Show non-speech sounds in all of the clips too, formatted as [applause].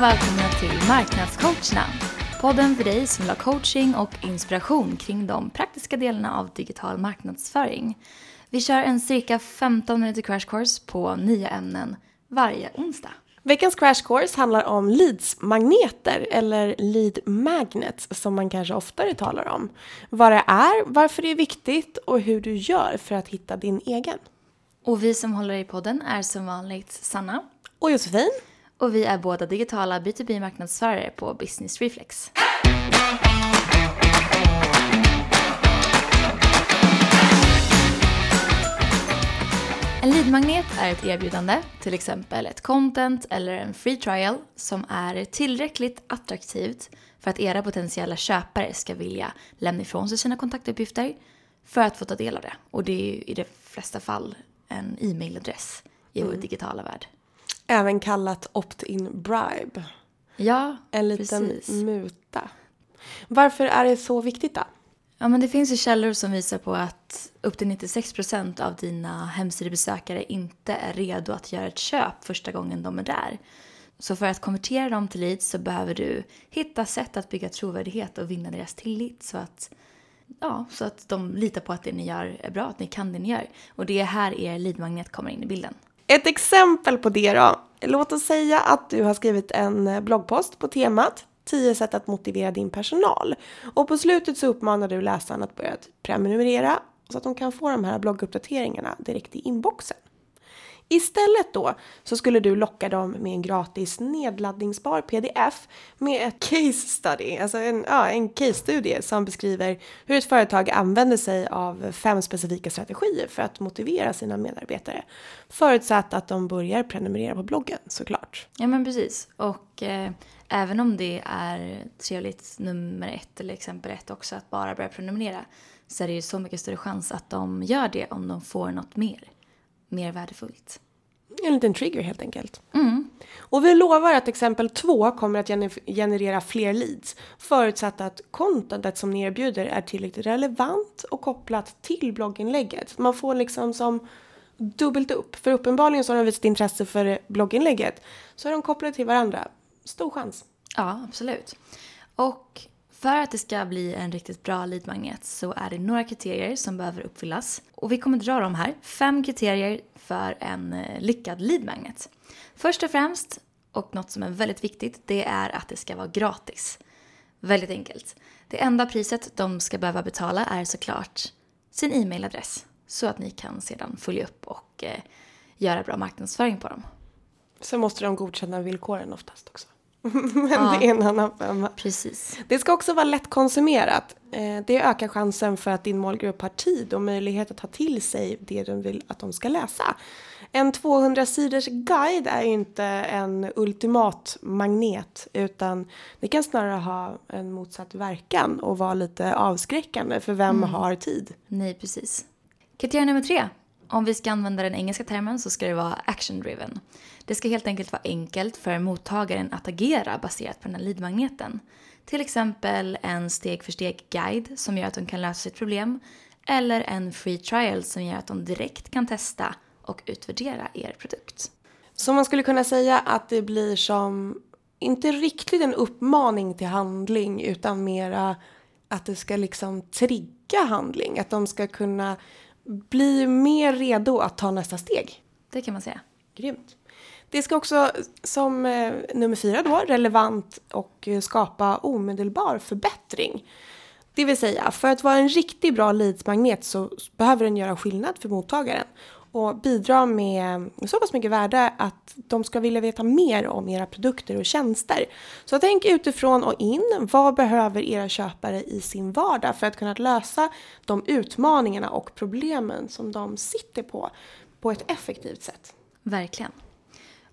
och välkomna till Marknadscoacherna. Podden för dig som vill ha coaching och inspiration kring de praktiska delarna av digital marknadsföring. Vi kör en cirka 15 minuter crash course på nya ämnen varje onsdag. Veckans crash course handlar om leadsmagneter eller lead magnets som man kanske oftare talar om. Vad det är, varför det är viktigt och hur du gör för att hitta din egen. Och vi som håller i podden är som vanligt Sanna. Och Josefin. Och vi är båda digitala B2B-marknadsförare på Business Reflex. En leadmagnet är ett erbjudande, till exempel ett content eller en free trial, som är tillräckligt attraktivt för att era potentiella köpare ska vilja lämna ifrån sig sina kontaktuppgifter för att få ta del av det. Och det är ju i de flesta fall en e-mailadress i vår digitala värld. Även kallat opt-in bribe. Ja, En liten precis. muta. Varför är det så viktigt då? Ja, men det finns ju källor som visar på att upp till 96% av dina hemsidebesökare inte är redo att göra ett köp första gången de är där. Så för att konvertera dem till leads så behöver du hitta sätt att bygga trovärdighet och vinna deras tillit så att, ja, så att de litar på att det ni gör är bra, att ni kan det ni gör. Och det är här er leadmagnet kommer in i bilden. Ett exempel på det då. Låt oss säga att du har skrivit en eh, bloggpost på temat 10 sätt att motivera din personal. Och på slutet så uppmanar du läsaren att börja prenumerera så att de kan få de här blogguppdateringarna direkt i inboxen. Istället då så skulle du locka dem med en gratis nedladdningsbar pdf med ett case study, alltså en, ja, en case-studie som beskriver hur ett företag använder sig av fem specifika strategier för att motivera sina medarbetare. Förutsatt att de börjar prenumerera på bloggen såklart. Ja men precis. Och eh, även om det är trevligt nummer ett eller exempel ett också att bara börja prenumerera så är det ju så mycket större chans att de gör det om de får något mer. Mer värdefullt. En liten trigger helt enkelt. Och vi lovar att exempel två kommer att gener- generera fler leads förutsatt att contentet som ni erbjuder är tillräckligt relevant och kopplat till blogginlägget. Man får liksom som dubbelt upp. För uppenbarligen så har de visat intresse för blogginlägget. Så är de kopplade till varandra. Stor chans. Ja, absolut. Och för att det ska bli en riktigt bra leadmagnet så är det några kriterier som behöver uppfyllas. Och vi kommer dra dem här. Fem kriterier för en eh, lyckad leadmagnet. Först och främst, och något som är väldigt viktigt, det är att det ska vara gratis. Väldigt enkelt. Det enda priset de ska behöva betala är såklart sin e-mailadress. Så att ni kan sedan följa upp och eh, göra bra marknadsföring på dem. Sen måste de godkänna villkoren oftast också. [laughs] Men det är en annan femma. Precis. Det ska också vara lättkonsumerat. Eh, Det ökar chansen för att din målgrupp har tid och möjlighet att ta till sig det du vill att de ska läsa. En 200-sidors guide är ju inte en ultimat magnet utan det kan snarare ha en motsatt verkan och vara lite avskräckande för vem har tid. Nej, precis. Kriterium nummer tre. Om vi ska använda den engelska termen så ska det vara action driven. Det ska helt enkelt vara enkelt för mottagaren att agera baserat på den här leadmagneten. Till exempel en steg för steg guide som gör att de kan lösa sitt problem. Eller en free trial som gör att de direkt kan testa och utvärdera er produkt. Så man skulle kunna säga att det blir som, inte riktigt en uppmaning till handling utan mera att det ska liksom trigga handling. Att de ska kunna bli mer redo att ta nästa steg. Det kan man säga. Grymt. Det ska också som eh, nummer fyra då, relevant och eh, skapa omedelbar förbättring. Det vill säga, för att vara en riktigt bra leadsmagnet så behöver den göra skillnad för mottagaren och bidra med så pass mycket värde att de ska vilja veta mer om era produkter och tjänster. Så tänk utifrån och in, vad behöver era köpare i sin vardag för att kunna lösa de utmaningarna och problemen som de sitter på på ett effektivt sätt. Verkligen.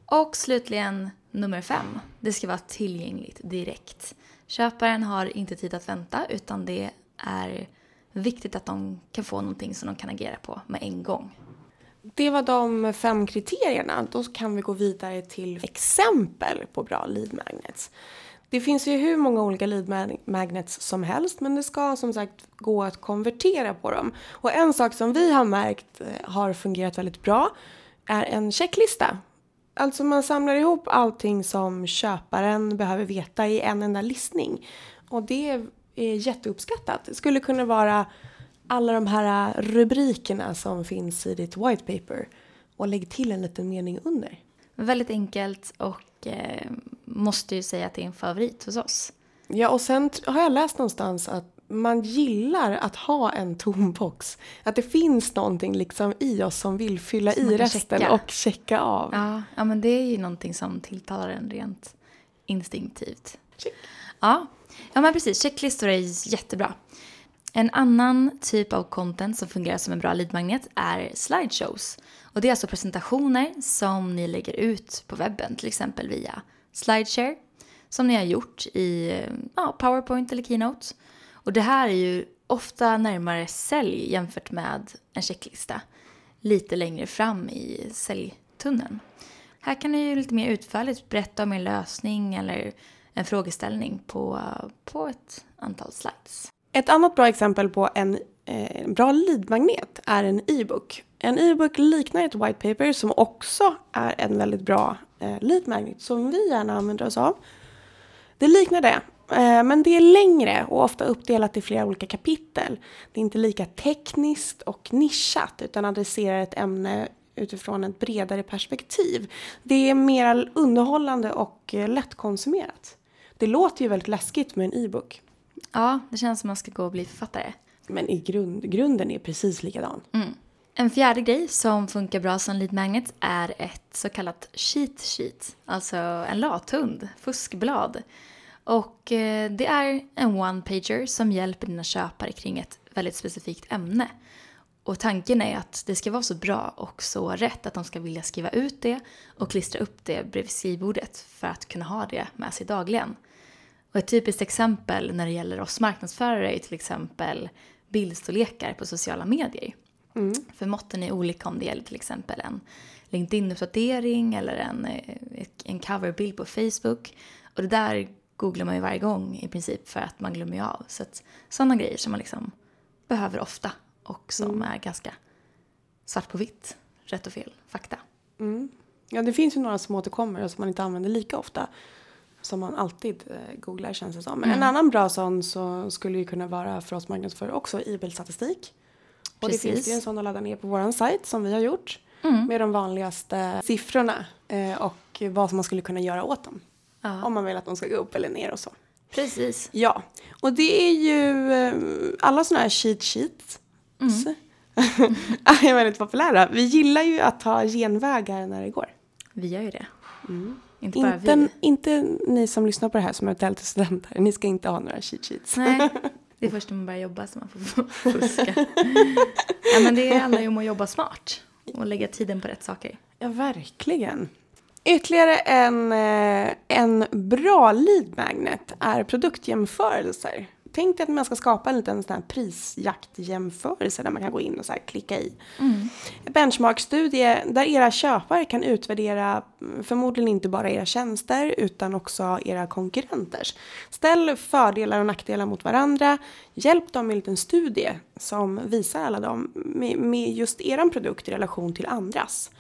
Och slutligen nummer fem. Det ska vara tillgängligt direkt. Köparen har inte tid att vänta utan det är viktigt att de kan få någonting som de kan agera på med en gång. Det var de fem kriterierna. Då kan vi gå vidare till exempel på bra lead magnets. Det finns ju hur många olika lead magnets som helst men det ska som sagt gå att konvertera på dem. Och en sak som vi har märkt eh, har fungerat väldigt bra är en checklista. Alltså man samlar ihop allting som köparen behöver veta i en enda listning. Och det är jätteuppskattat. Det skulle kunna vara alla de här rubrikerna som finns i ditt white paper. Och lägg till en liten mening under. Väldigt enkelt och eh, måste ju säga att det är en favorit hos oss. Ja, och sen har jag läst någonstans att man gillar att ha en tom box. Att det finns någonting liksom i oss som vill fylla som i resten checka. och checka av. Ja, ja, men det är ju någonting som tilltalar en rent instinktivt. Check. Ja. ja, men precis. Checklistor är jättebra. En annan typ av content som fungerar som en bra leadmagnet är slideshows. Och det är alltså presentationer som ni lägger ut på webben, till exempel via Slideshare, som ni har gjort i ja, Powerpoint eller Keynote. Och det här är ju ofta närmare sälj jämfört med en checklista. Lite längre fram i säljtunneln. Här kan ni ju lite mer utförligt berätta om er lösning eller en frågeställning på, på ett antal slides. Ett annat bra exempel på en eh, bra leadmagnet är en e-book. En e-book liknar ett white paper som också är en väldigt bra eh, leadmagnet som vi gärna använder oss av. Det liknar det, Eh, men det är längre och ofta uppdelat i flera olika kapitel. Det är inte lika tekniskt och nischat utan adresserar ett ämne utifrån ett bredare perspektiv. Det är mer underhållande och eh, lättkonsumerat. Det låter ju väldigt läskigt med en e-book. Ja, det känns som man ska gå och bli författare. Men i grund, grunden är precis likadan. Mm. En fjärde grej som funkar bra som lead magnet är ett så kallat cheat sheet, alltså en lathund, fuskblad. Och eh, det är en one-pager som hjälper dina köpare kring ett väldigt specifikt ämne. Och tanken är att det ska vara så bra och så rätt att de ska vilja skriva ut det och klistra upp det bredvid skrivbordet för att kunna ha det med sig dagligen. Och ett typiskt exempel när det gäller oss marknadsförare är till exempel bildstorlekar på sociala medier. Mm. För måtten är olika om det gäller till exempel en LinkedIn-uppdatering eller en, eh, en coverbild på Facebook. Och det där googlar man ju varje gång i princip för att man glömmer ju av. Så att sådana grejer som man liksom behöver ofta och som mm. är ganska svart på vitt, rätt och fel, fakta. Mm. Ja, det finns ju några som återkommer och som man inte använder lika ofta som man alltid eh, googlar känns det som. Men mm. en annan bra sån så skulle ju kunna vara för oss marknadsförare också e-bilstatistik. Och det finns ju en sån att ladda ner på vår sajt som vi har gjort. Mm. Med de vanligaste siffrorna eh, och vad man skulle kunna göra åt dem. Ja. Om man vill att de ska gå upp eller ner och så. Precis. Ja, och det är ju eh, alla sådana här cheat sheets. Mm. [laughs] är väldigt populära. Vi gillar ju att ta genvägar när det går. Vi gör ju det. Mm. Inte bara inte, vi. Inte ni som lyssnar på det här som är till studenter. Ni ska inte ha några cheat sheets. Nej, [laughs] det är först när man börjar jobba som man får [laughs] fuska. ja, men det handlar ju om att jobba smart och lägga tiden på rätt saker. Ja, verkligen. Ytterligare en, eh, en bra lead magnet är produktjämförelser. Tänk dig att man ska skapa en liten sån här prisjaktjämförelse där man kan gå in och så klicka i. Mm. Benchmarkstudie där era köpare kan utvärdera mm, förmodligen inte bara era tjänster utan också era konkurrenters. Ställ fördelar och nackdelar mot varandra. Hjälp dem med en liten studie som visar alla dem med, med just eran produkt i relation till andras.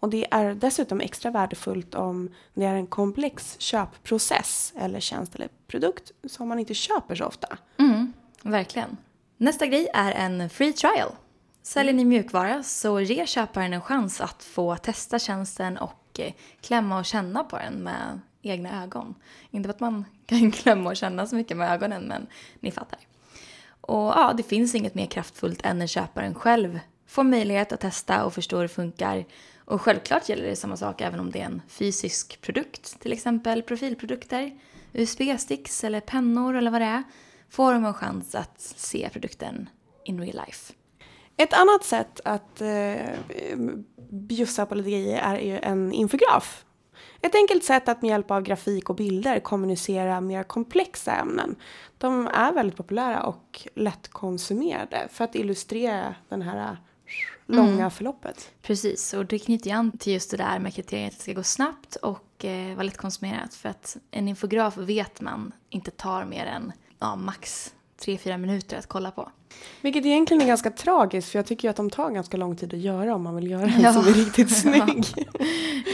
Och det är dessutom extra värdefullt om det är en komplex köpprocess eller tjänst eller produkt som man inte köper så ofta. Mm, verkligen. Nästa grej är en free trial. Säljer ni mjukvara så ge köparen en chans att få testa tjänsten och eh, klämma och känna på den med egna ögon. Inte för att man [laughs] kan klämma och känna så mycket med ögonen, men ni fattar. Och ja, det finns inget mer kraftfullt än när köparen själv får möjlighet att testa och förstå hur det funkar och självklart gäller det samma sak även om det är en fysisk produkt, till exempel profilprodukter, USB-sticks eller pennor eller vad det är, får de en chans att se produkten in real life. Ett annat sätt att eh, bjussa på lite grejer är ju en infograf. Ett enkelt sätt att med hjälp av grafik och bilder kommunicera mer komplexa ämnen. De är väldigt populära och lättkonsumerade för att illustrera den här långa mm. förloppet. Precis, och det knyter ju an till just det där med kriteriet att det ska gå snabbt och eh, vara lättkonsumerat. För att en infograf vet man inte tar mer än ja, max tre, fyra minuter att kolla på. Vilket egentligen är ganska tragiskt för jag tycker ju att de tar ganska lång tid att göra om man vill göra en Ja. som är riktigt [laughs] snygg.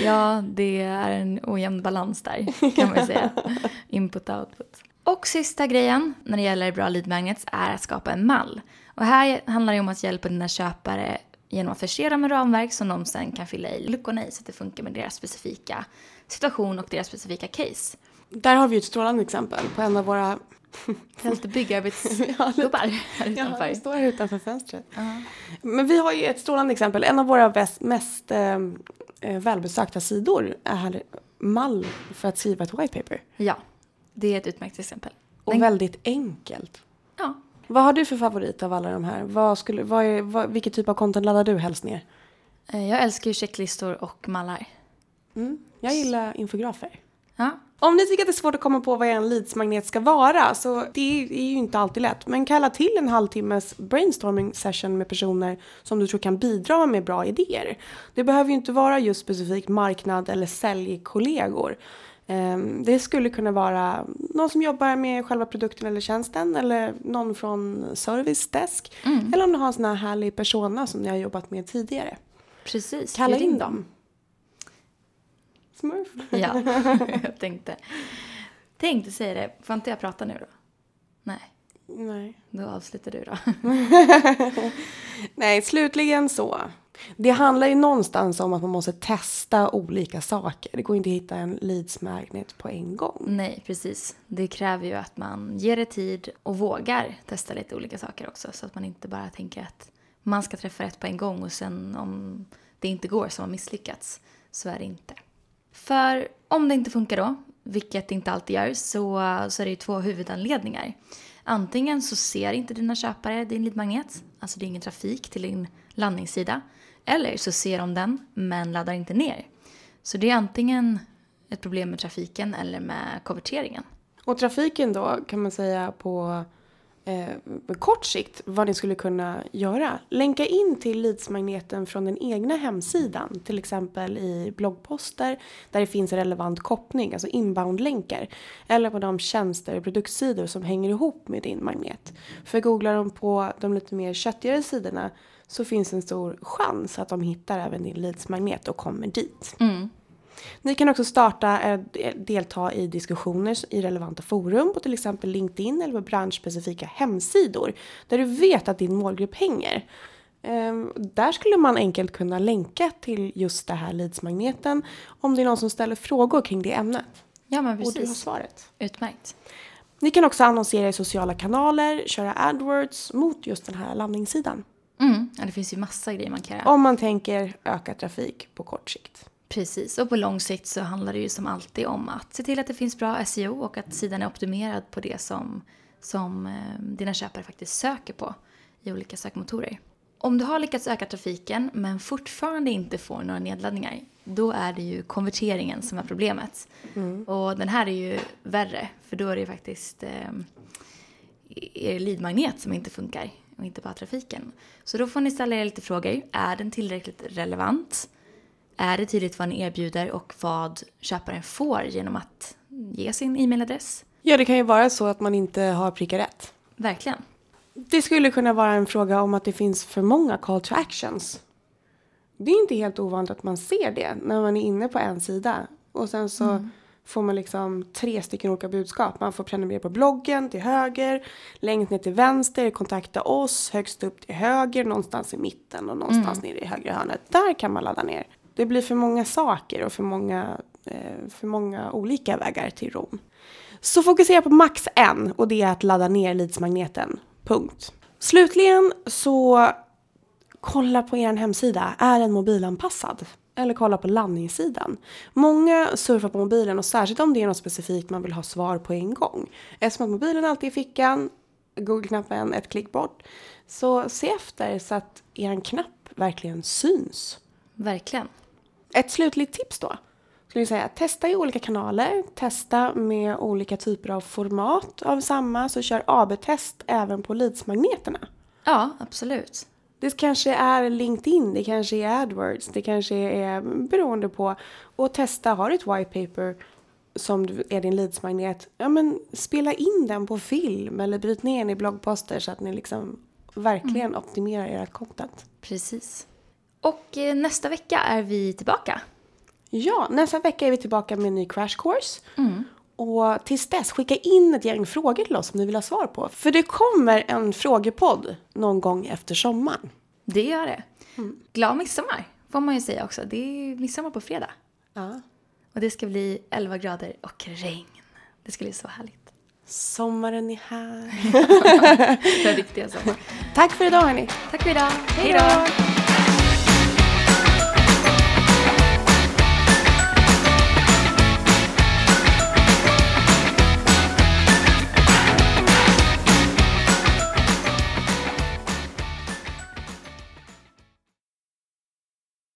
Ja, det är en ojämn balans där kan man säga. [laughs] Input output. Och sista grejen när det gäller bra lead magnets är att skapa en mall. Och här handlar det om att hjälpa dina köpare genom att förse dem med ramverk som de sen kan fylla i luckorna i så att det funkar med deras specifika situation och deras specifika case. Där har vi ett strålande exempel på en av våra... [laughs] Lite byggarbetsgubbar [laughs] här Ja, utanför. jag står här utanför fönstret. Ja. Men vi har ju ett strålande exempel. En av våra mest eh, eh, välbesökta sidor är mall för att skriva ett white paper. ja, det är ett utmärkt exempel. Och Den- väldigt enkelt. Ja, Vad har du för favorit av alla de här? Vad skulle, vad är, vad, vilken typ av content laddar du helst ner? eh, jag älskar ju checklistor och mallar. Mm. Jag gillar infografer. Ja, Om ni tycker att det är svårt att komma på vad en leadsmagnet ska vara så det är ju inte alltid lätt. Men kalla till en halvtimmes brainstorming session med personer som du tror kan bidra med bra idéer. Det behöver ju inte vara just specifikt marknad eller säljkollegor. Ehm, Det skulle kunna vara någon som jobbar med själva produkten eller tjänsten eller någon från service desk. Eller om du har en sån här härlig persona som ni har jobbat med tidigare. precis. Kalla in dem. Smurf. Ja, [laughs] jag tänkte. Tänkte säga det. Får inte jag prata nu då? Nej, Nej. då avslutar du då. [laughs] Nej, slutligen så. Det handlar ju någonstans om att man måste testa olika saker. Det går inte att hitta en leadsmagnet på en gång. Nej, precis. Det kräver ju att man ger det tid och vågar testa lite olika saker också. Så att man inte bara tänker att man ska träffa rätt på en gång och sen om det inte går som har misslyckats så är det inte. För om det inte funkar då, vilket det inte alltid gör, så, så är det ju två huvudanledningar. Antingen så ser inte dina köpare din leadmagnet, alltså det är ingen trafik till din landningssida. Eller så ser de den men laddar inte ner. Så det är antingen ett problem med trafiken eller med konverteringen. Och trafiken då kan man säga på eh, kort sikt vad ni skulle kunna göra. Länka in till leadsmagneten från den egna hemsidan. Till exempel i bloggposter där det finns relevant koppling, alltså inbound-länkar. Eller på de tjänster och produktsidor som hänger ihop med din magnet. För googlar de på de lite mer köttigare sidorna så finns en stor chans att de hittar även din leadsmagnet och kommer dit. Ni kan också starta, eh, delta i diskussioner i relevanta forum på till exempel LinkedIn eller på branschspecifika hemsidor där du vet att din målgrupp hänger. Ehm, Där skulle man enkelt kunna länka till just det här leadsmagneten om det är någon som ställer frågor kring det ämnet. Ja, men Och du har precis. svaret. Utmärkt. Ni kan också annonsera i sociala kanaler, köra AdWords mot just den här landningssidan. Mm. Ja, det finns ju massa grejer man kan göra. Om man tänker öka trafik på kort sikt. Precis, och på lång sikt så handlar det ju som alltid om att se till att det finns bra SEO och att sidan är optimerad på det som, som eh, dina köpare faktiskt söker på i olika sökmotorer. Om du har lyckats öka trafiken men fortfarande inte får några nedladdningar, då är det ju konverteringen som är problemet. Och den här är ju värre, för då är det faktiskt eh, er leadmagnet som inte funkar och inte bara trafiken. Så då får ni ställa er lite frågor. Är den tillräckligt relevant? Är det tydligt vad ni erbjuder och vad köparen får genom att ge sin e-mailadress? Ja, det kan ju vara så att man inte har prickat rätt. Verkligen. Det skulle kunna vara en fråga om att det finns för många call to actions. Det är inte helt ovanligt att man ser det när man är inne på en sida. Och sen så får man liksom tre stycken olika budskap. Man får prenumerera på bloggen till höger, längst ner till vänster, kontakta oss, högst upp till höger, någonstans i mitten och någonstans nere i högra hörnet. Där kan man ladda ner. Det blir för många saker och för många, eh, för många olika vägar till Rom. Så fokusera på max en och det är att ladda ner leadsmagneten. Punkt. Slutligen så kolla på er hemsida. Är den mobilanpassad? Eller kolla på landningssidan. Många surfar på mobilen och särskilt om det är något specifikt man vill ha svar på en gång. Eftersom att mobilen alltid är i fickan, Google-knappen ett klick bort. Så se efter så att er knapp verkligen syns. Verkligen. Ett slutligt tips då. Skulle jag säga, testa i olika kanaler, testa med olika typer av format av samma, så kör AB-test även på leadsmagneterna. Ja, absolut. Det kanske är LinkedIn, det kanske är AdWords, det kanske är beroende på. Och testa, har du ett white paper som är din leadsmagnet, ja men spela in den på film eller bryt ner den i bloggposter så att ni liksom verkligen optimerar ert content. Precis. Och eh, nästa vecka är vi tillbaka. Ja, nästa vecka är vi tillbaka med en ny crash course. Och tills dess, skicka in ett gäng frågor till oss om ni vill ha svar på. För det kommer en frågepodd någon gång efter sommaren. Det gör det. Glad midsommar får man ju säga också. Det är midsommar på fredag. Ja. Och det ska bli 11 grader och regn. Det ska bli så härligt. Sommaren är här. [laughs] Den riktiga sommaren. Tack för idag hörni. Tack för idag. Hej då!